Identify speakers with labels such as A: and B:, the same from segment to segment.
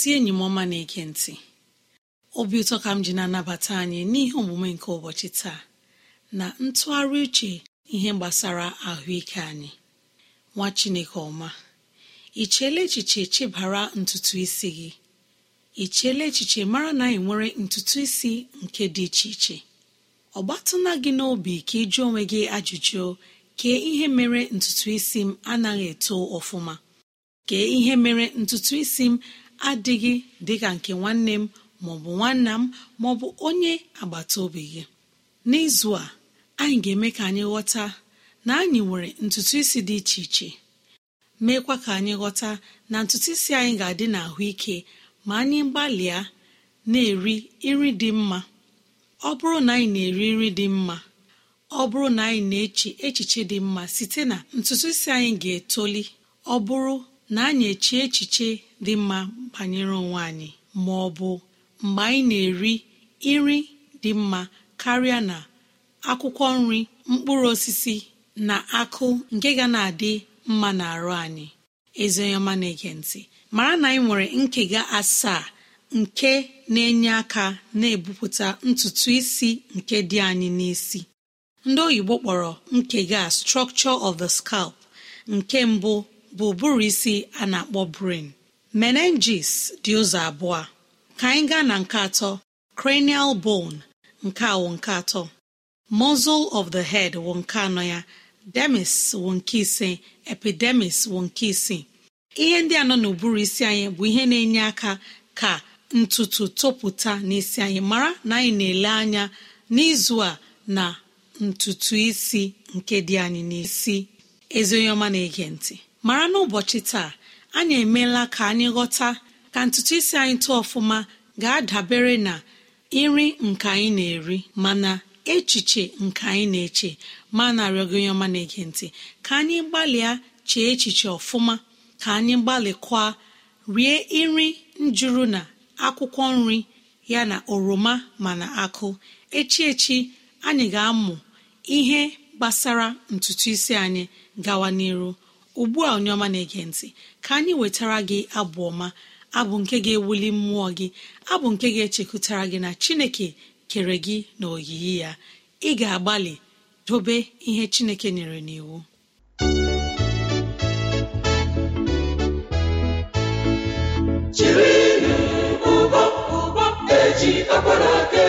A: Ezi enyi m ọma na-ege ntị. Obi ụtọ ka m ji na-anabata anyị n'ihe omume nke ụbọchị taa na ntụgharị uche ihe gbasara ahụike anyị. Nwa chineke ọma ị cheela echiche chebara ntutu isi gị? Ị cheela echiche mara na ị nwere ntutu isi nke dị iche iche? Ọ gbatụna gị n'obi ka ị jụọ onwe gị ajụjụ kee ihe mere ntutu isi m anaghị eto ọfụma? Kee ihe mere ntutu isi m adịghị dịka nke nwanne m maọbụ nwanna m maọbụ onye agbata obi gị. N'izu a anyị ga-eme ka anyị ghọta na anyị nwere ntutu isi dị iche iche. Meekwa ka anyị ghọta na ntutu isi anyị ga-adị n'ahụike ma anyị gbalịa na-eri nri dị mma. Ọ bụrụ na anyị na-eri nri dị mma ọ bụrụ na anyị na-eche echiche dị mma site na ntutu isi anyị ga-etoli ọ bụrụ na anyị eche echiche dị mma banyere onwe anyị ma ọ bụ mgbe anyị na-eri nri dị mma karịa na akwụkwọ nri mkpụrụ osisi na akụ nke ga na-adị mma na-arụ anyị. Ezi ọma na-ege mara na anyị nwere nkega asaa nke na-enye aka na-ebupụta ntutu isi nke dị anyị n'isi. Ndị oyibo kpọrọ nkega structure of the scalp nke mbụ bụ ụbụrụ isi a na-akpọ brain. Menenges dị ụzọ abụọ. Ka anyị gaa na nke atọ cranial bone nke awụ nke atọ. Muscle of the head wụ nke anọ ya. Demis wụ nke ise. Epidemis wụ nke isii ihe ndị anọ n'ụbụrụ isi anyị bụ ihe na-enye aka ka ntutu topụta n'isi anyị mara na anyị na-ele anya n'izu a na ntutu isi nke dị anyị n'isi. Ezi onye ọma na-ege ntị. Mara n'ụbọchị taa anyị emeela ka anyị ghọta ka ntutu isi anyị tụọ ọfụma ga-adabere na nri nke anyị na-eri mana echiche nke anyị na-eche. Ma narịọ gị onye ọma na-ege ka anyị gbalịa chee echiche ọfụma ka anyị gbalịkwa rie nri njuru na akwụkwọ nri ya na oroma mana akụ. Echi echi anyị ga-amụ ihe gbasara ntutu isi anyị gawa n'iru. ugbu a onye ọma na-ege ntị ka anyị wetara gị abụ ọma abụ nke ga-ewuli mmụọ gị abụ nke ga-echekụtara gị na chineke kere gị na oyiyi ya. Ị ga-agbalị dobe ihe chineke nyere n'iwu.
B: Ụgbọ ụgbọ eji akwara
A: aka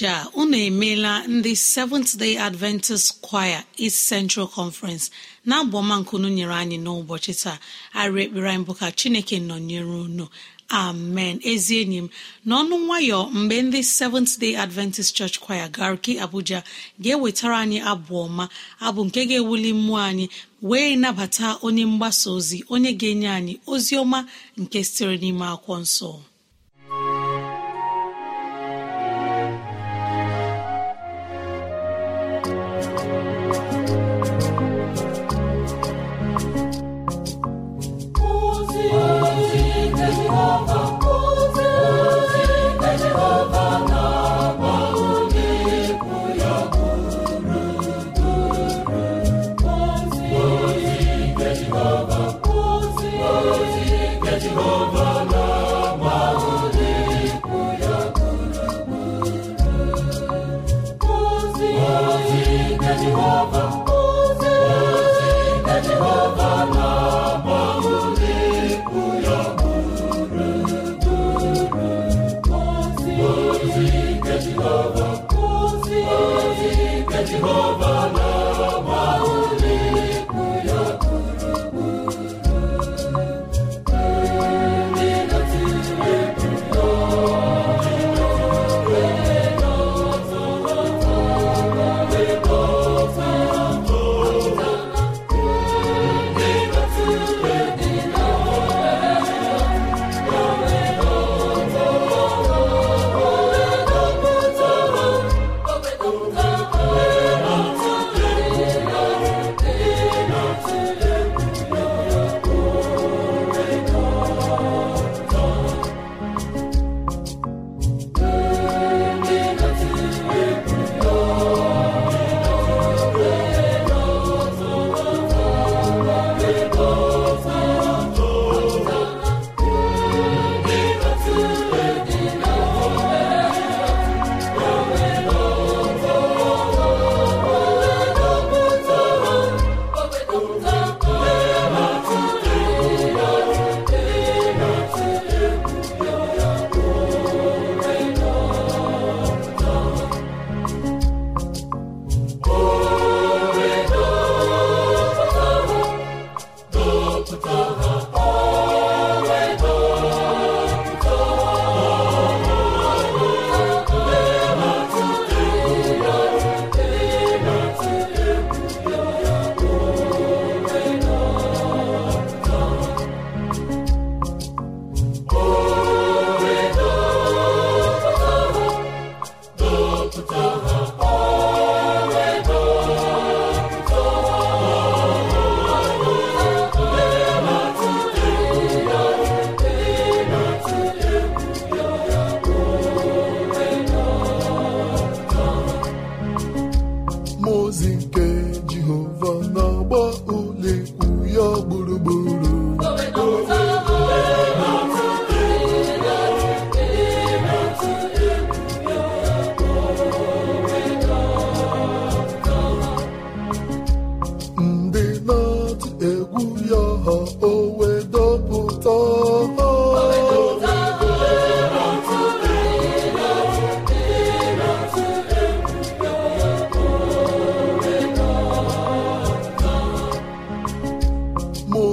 A: too a unu emeela ndị Seventh Day Adventist Choir East Central Conference na-abụ nkunu nyere anyị n'ụbọchị taa. Arị ekpere anyị bụ ka Chineke nọnyere unu. Amen. Ezi enyi m n'ọnụ nwayọ mgbe ndị Seventh Day Adventist Church Choir Garki Abuja ga-ewetara anyị abụ ọma abụ nke ga-ewuli mmụọ anyị wee nabata onye mgbasa ozi onye ga-enye anyị ozi ọma nke sitere n'ime akwụkwọ nsọ.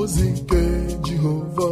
C: ozi nke Jehova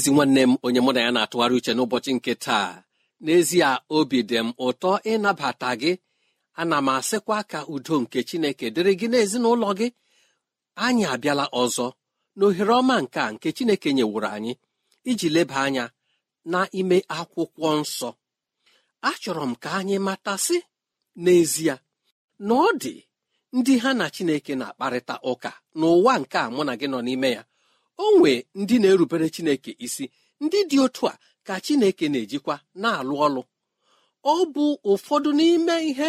C: ezi nwanne m onye mụ na ya na-atụgharị uche n'ụbọchị nke taa. N'ezie obi dị m ụtọ ịnabata gị. Ana m asịkwa ka udo nke chineke dịrị gị n'ezinụlọ gị. Anyị abịala ọzọ n'ohere ọma nke a nke chineke nyewuru anyị iji leba anya n'ime akwụkwọ nsọ. Achọrọ m ka anyị matasị n'ezie na ọ dị ndị ha na chineke na-akparịta ụka n'ụwa nke a mụ na gị nọ n'ime ya. O nwee ndị na-erubere chineke isi ndị dị otu a ka chineke na-ejikwa na-alụ ọlụ. Ọ bụ ụfọdụ n'ime ihe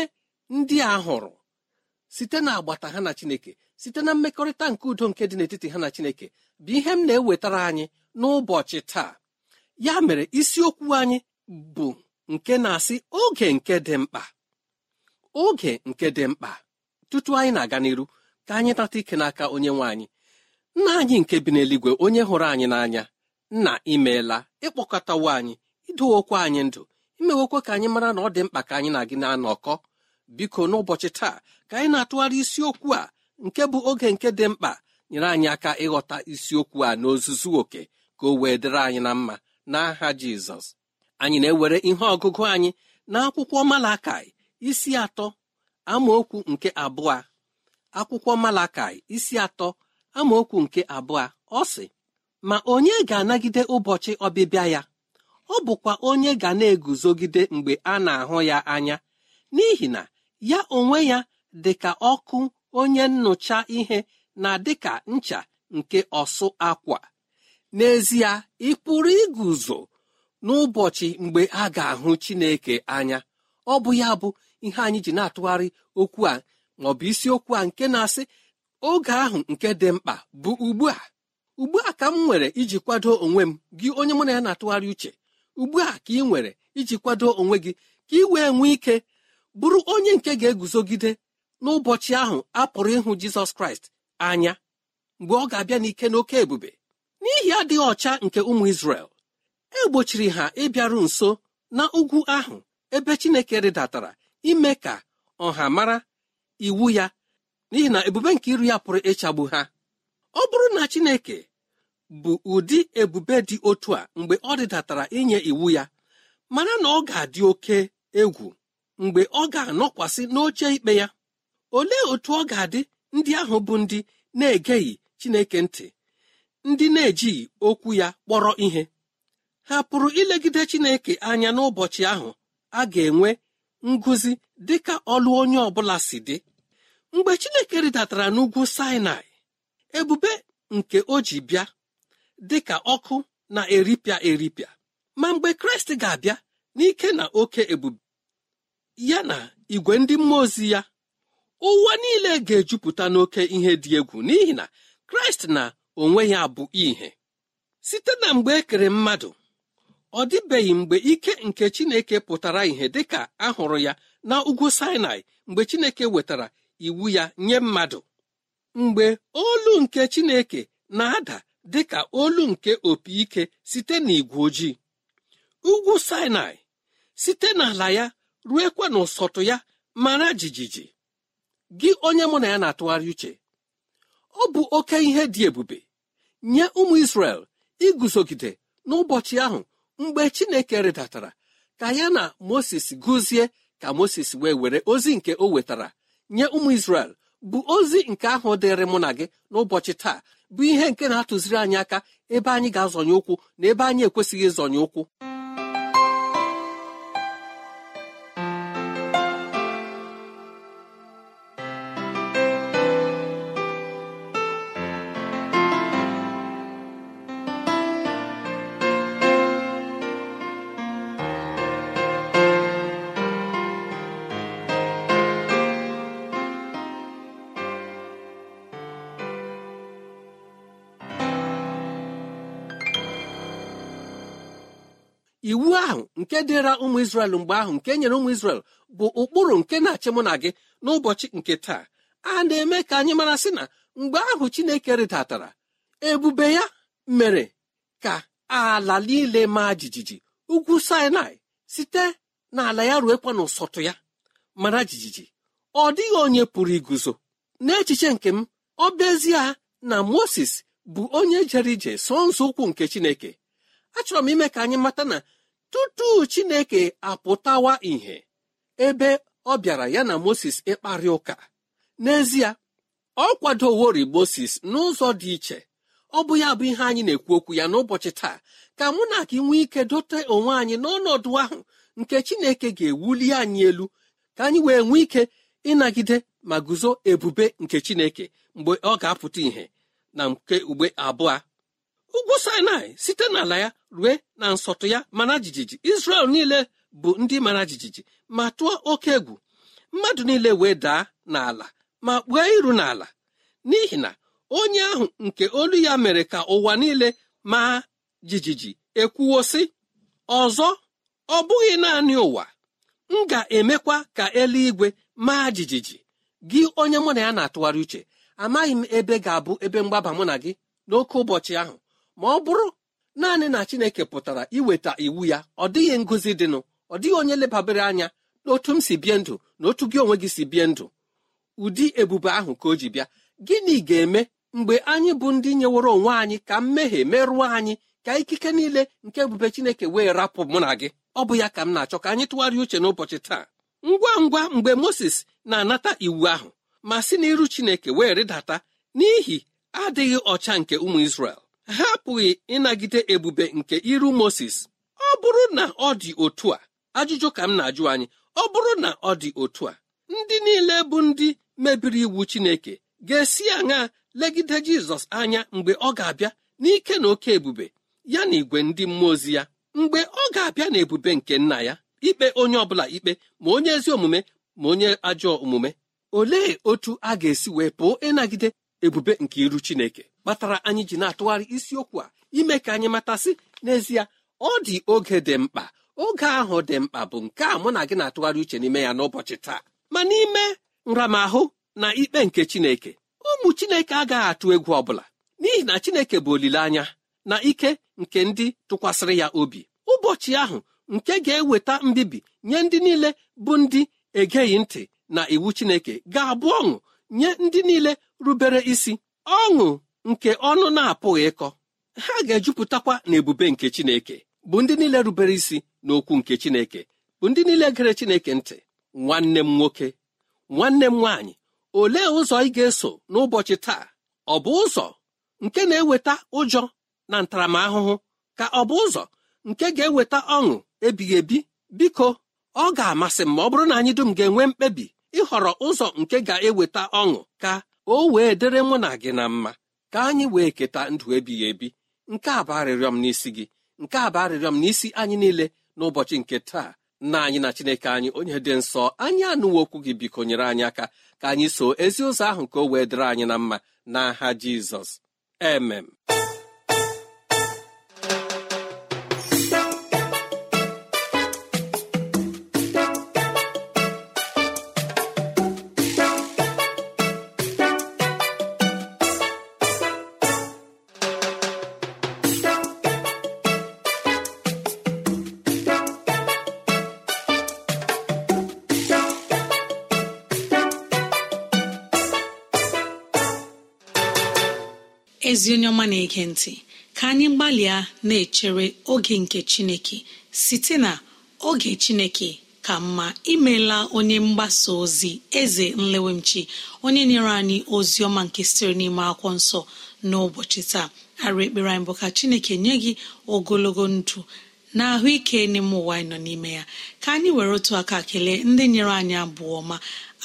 C: ndị a hụrụ site na agbata ha na chineke site na mmekọrịta nke udo nke dị n'etiti ha na chineke bụ ihe m na-ewetara anyị n'ụbọchị taa. Ya mere isiokwu anyị bụ nke na-asị oge nke dị mkpa. Oge nke dị mkpa. Tutu anyị na-aga n'iru ka anyị nata ike n'aka onye nwe anyị. Nna anyị nke bi n'eluigwe onye hụrụ anyị n'anya nna imeela ịkpọkọtawo anyị idowokwa anyị ndụ imewekwa ka anyị mara na ọ dị mkpa ka anyị na gị na-anọkọ. Biko n'ụbọchị taa ka anyị na-atụgharị isiokwu a nke bụ oge nke dị mkpa nyere anyị aka ịghọta isiokwu a n'ozuzu oke ka o wee dịrị anyị na mma n'aha jizọs. Anyị na-ewere ihe ọgụgụ anyị na akwụkwọ malakai isi atọ amaokwu nke abụọ. Akwụkwọ malakai isi atọ amaokwu nke abụọ ọ sị ma onye ga-anagide ụbọchị ọbịbịa ya? Ọ bụkwa onye ga na-eguzogide mgbe a na-ahụ ya anya. N'ihi na ya onwe ya dị ka ọkụ onye nnụcha ihe na dịka ncha nke ọsụ akwa. N'ezie ị pụrụ iguzo n'ụbọchị mgbe a ga-ahụ Chineke anya. Ọ bụ ya bụ ihe anyị ji na-atụgharị okwu a maọbụ isiokwu a nke na-asị oge ahụ nke dị mkpa bụ ugbu a. Ugbu a ka m nwere iji kwado onwe m gị onye mụ na ya na-atụgharị uche. Ugbu a ka ị nwere iji kwado onwe gị ka ị wee nwee ike bụrụ onye nke ga-eguzogide n'ụbọchị ahụ a pụrụ ịhụ jizọs kraịst anya mgbe ọ ga-abịa n'ike n'oke ebube. N'ihi adịghị ọcha nke ụmụ isrel egbochiri ha ịbịaru nso na ugwu ahụ ebe chineke rịdatara ime ka ọha mara iwu ya n'ihi na ebube nke iru ya pụrụ ịchagbu ha. Ọ bụrụ na chineke bụ ụdị ebube dị otu a mgbe ọ rịdatara inye iwu ya mara na ọ ga-adị oke egwu mgbe ọ ga-anọkwasị n'oche ikpe ya. Olee otu ọ ga-adị? Ndị ahụ bụ ndị na-egeghị chineke ntị ndị na-ejighị okwu ya kpọrọ ihe. Ha pụrụ ilegide chineke anya n'ụbọchị ahụ a ga-enwe ngụzi dịka ọlụ onye ọbụla si dị. Mgbe chineke rịdatara n'ugwu sinai ebube nke o ji bịa dịka ọkụ na-eripịa eripịa. Ma mgbe kraịst ga-abịa n'ike na oke ebube ya na igwe ndị mmụọ ozi ya ụwa niile ga-ejupụta n'oke ihe dị egwu n'ihi na kraịst na onwe ya bụ ihe site na mgbe e kere mmadụ ọ dịbeghị mgbe ike nke chineke pụtara ìhè dịka ahụrụ ya na ugwu sinai mgbe chineke wetara iwu ya nye mmadụ mgbe olu nke chineke na-ada dịka olu nke opi ike site n'igwe ojii. Ugwu sinai site n'ala ya ruekwa n'ụsọtụ ya mara jijiji. Gị onye mụ na ya na-atụgharị uche ọ bụ oke ihe dị ebube nye ụmụ isrel iguzogide n'ụbọchị ahụ mgbe chineke rịdatara ka ya na moses gụzie ka moses wee were ozi nke o wetara nye ụmụ isrel bụ ozi nke ahụ dịrị mụ na gị n'ụbọchị taa bụ ihe nke na-atụziri anyị aka ebe anyị ga-azọnye ụkwụ na ebe anyị ekwesịghị ịzọnye ụkwụ. Nke dịra ụmụ isrel mgbe ahụ nke nyere ụmụ isrel bụ ụkpụrụ nke na-achị mụ na gị n'ụbọchị nke taa. A na-eme ka anyị mara sị na mgbe ahụ chineke rịdatara ebube ya mere ka ala niile maa jijiji ugwu sinai site n'ala ya ruekwa n'ụsọtụ ya mara jijiji. Ọ dịghị onye pụrụ iguzo. N'echiche nke m ọ bịazie na moses bụ onye jere ije so nzọụkwụ nke chineke. Achọrọ m ime ka anyị mata na tutu chineke apụtawa ìhè ebe ọ bịara ya na moses ịkparị ụka. N'ezie ọ kwadowori moses n'ụzọ dị iche. Ọ bụ ya bụ ihe anyị na-ekwu okwu ya n'ụbọchị taa. Ka mụ na gị nwee ike dote onwe anyị n'ọnọdụ ahụ nke chineke ga-ewuli anyị elu. Ka anyị wee nwee ike ịnagide ma guzo ebube nke chineke mgbe ọ ga-apụta ìhè na nke ugbe abụọ ugwu sinai site n'ala ya rue na nsọtụ ya mana jijiji. Israel niile bụ ndị mara jijiji ma tụọ oke egwu. Mmadụ niile wee daa n'ala ma kpuo iru n'ala. N'ihi na onye ahụ nke olu ya mere ka ụwa niile maa jijiji ekwuwo sị ọzọ ọ bụghị naanị ụwa. M ga-emekwa ka eluigwe maa jijiji. Gị onye mụ na ya na-atụgharị uche amaghị m ebe ga-abụ ebe mgbaba mụ na gị n'oke ụbọchị ahụ. Ma ọ bụrụ naanị na chineke pụtara iweta iwu ya ọ dịghị ngụzi dịnụ ọ dịghị onye lebabere anya n'otu m si bie ndụ na otu gị onwe gị si bie ndụ. Ụdị ebube ahụ ka o ji bịa gịnị ga-eme mgbe anyị bụ ndị nyeworo onwe anyị ka mmehie merụọ anyị ka ikike niile nke ebube chineke wee rapụ mụ na gị? Ọ bụ ya ka m na-achọ ka anyị tụgharịa uche n'ụbọchị taa. Ngwa ngwa mgbe moses na-anata iwu ahụ ma si n'iru chineke wee rịdata n'ihi adịghị ọcha nke ụmụ isrel ha apụghị ịnagide ebube nke iru moses. Ọ bụrụ na ọ dị otu a ajụjụ ka m na-ajụ anyị ọ bụrụ na ọ dị otu a ndị niile bụ ndị mebiri iwu chineke ga-esi aṅa legide jizọs anya mgbe ọ ga-abịa n'ike na oke ebube ya na igwe ndị mmụọ ozi ya? Mgbe ọ ga-abịa na ebube nke nna ya ikpe onye ọbụla ikpe ma onye ezi omume ma onye ajọ omume olee otu a ga-esi wee pụọ ịnagide ebube nke iru chineke? Kpatara anyị ji na-atụgharị isiokwu a ime ka anyị matasị n'ezie ọ dị oge dị mkpa. Oge ahụ dị mkpa bụ nke a mụ na gị na-atụgharị uche n'ime ya n'ụbọchị taa. Ma n'ime nramahụ na ikpe nke chineke ụmụ chineke agaghị atụ egwu ọbụla n'ihi na chineke bụ olileanya na ike nke ndị tụkwasịrị ya obi. Ụbọchị ahụ nke ga-eweta mbibi nye ndị niile bụ ndị egeghị ntị na iwu chineke ga-abụ ọṅụ nye ndị niile rubere isi. Ọṅụ nke ọnụ na-apụghị ịkọ ha ga-ejupụtakwa na ebube nke chineke bụ ndị niile rubere isi n'okwu nke chineke bụ ndị niile gere chineke ntị. Nwanne m nwoke nwanne m nwaanyị olee ụzọ ị ga-eso n'ụbọchị taa? Ọ bụ ụzọ nke na-eweta ụjọ na ntaramahụhụ? Ka ọ bụ ụzọ nke ga-eweta ọṅụ ebighị ebi? Biko ọ ga-amasị m ma ọ bụrụ na anyị dum ga-enwe mkpebi ịhọrọ ụzọ nke ga-eweta ọṅụ ka o wee dịrị mụ na gị na mma. Ka anyị wee keta ndụ ebighị ebi nke a bụ arịrịọ m n'isi gị nke a bụ arịrịọ m n'isi anyị niile n'ụbọchị nke taa nna anyị na chineke anyị onye dị nsọ. Anyị anụwo okwu gị biko nyere anyị aka ka anyị so ezi ụzọ ahụ ka o wee dịrị anyị na mma. N'aha jizọs. Emem
A: ezi onye ọma na-ege ntị ka anyị gbalịa na-echere oge nke chineke site na oge chineke ka mma imela onye mgbasa ozi eze nlewemchi onye nyere anyị ozi ọma nke sitere n'ime akwụkwọ nsọ n'ụbọchị taa. Arụ ekpere anyị bụ ka chineke nye gị ogologo ndụ na ahụike n'ime ụwa anyị nọ n'ime ya. Ka anyị were otu aka kelee ndị nyere anyị abụọ ọma.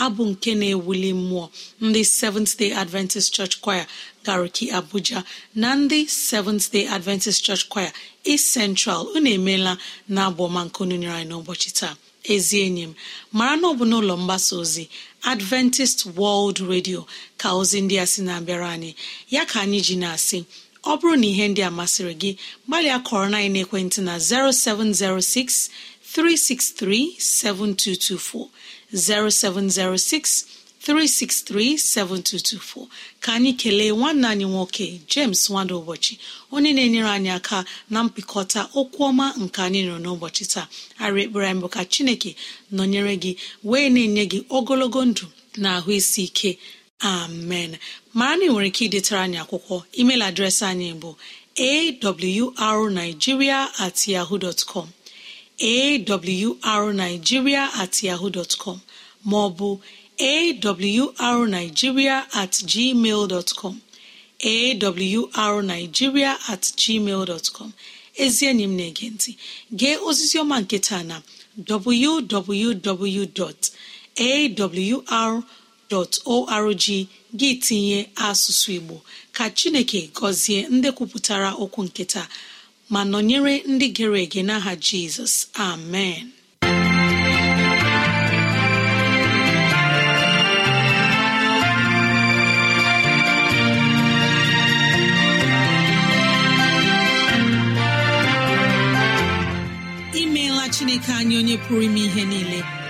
A: Abụ nke na-ewuli mmụọ ndị Seventh Day Adventist Church Choir Gariki Abuja na ndị Seventh Day Adventist Church Choir East Central unu emeela na abụ ọma nke unu nyere anyị n'ụbọchị taa. Ezi enyi m mara na ọ bụ n'ụlọ mgbasa ozi Adventist World Radio ka ozi ndị a sị na-abịara anyị. Ya ka anyị ji na-asị ọ bụrụ na ihe ndị a masịrị gị gbalịa kọrọ na ekwentị na 0706 363 7224 0706 363 7224 ka anyị kelee nwanne anyị nwoke James nwada ụbọchị onye na-enyere anyị aka na mpịkọta okwu ọma nke anyị nọ n'ụbọchị taa. Arị ekpere anyị ka Chineke nọnyere gị wee na-enye gị ogologo ndụ na ahụ isi ike. Amen. Mara na ị nwere ike idetara anyị akwụkwọ email adreesị anyị bụ awrnigeria at yahoo dọtcọm awrnigeria at yahoo dọtcọm maọbụ awrnigeria at gmail dọtcọm awrnigeria at gmail dọtcọm ezi enyi m na-ege ntị gee osisi ọma nke taa na www.awr.org gị tinye asụsụ Igbo ka Chineke gọzie ndị kwupụtara okwu nke taa. Ma nọnyere ndị gere ege n'aha Jizọs. Amen. Imeela Chineke anyị onye pụrụ ime ihe niile.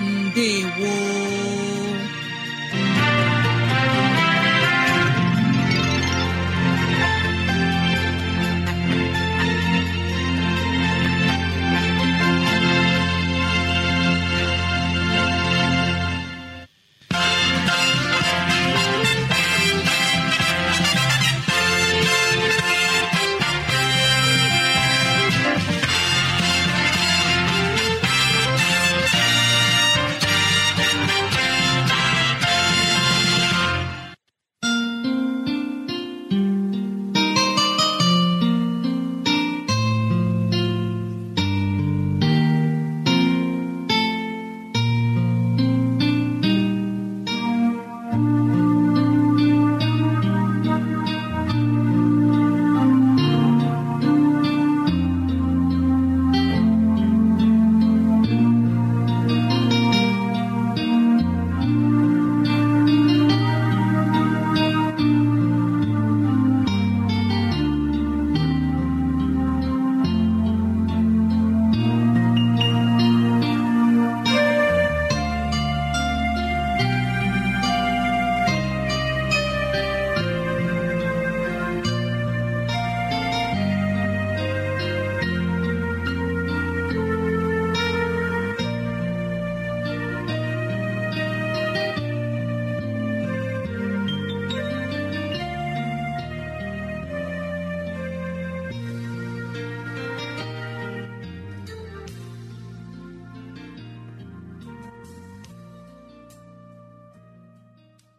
A: ndewo.